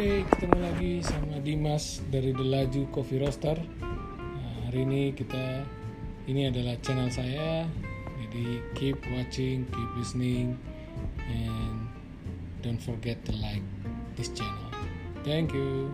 Oke, ketemu lagi sama Dimas dari The Laju Coffee Roaster. Nah, hari ini kita ini adalah channel saya. Jadi keep watching, keep listening, and don't forget to like this channel. Thank you.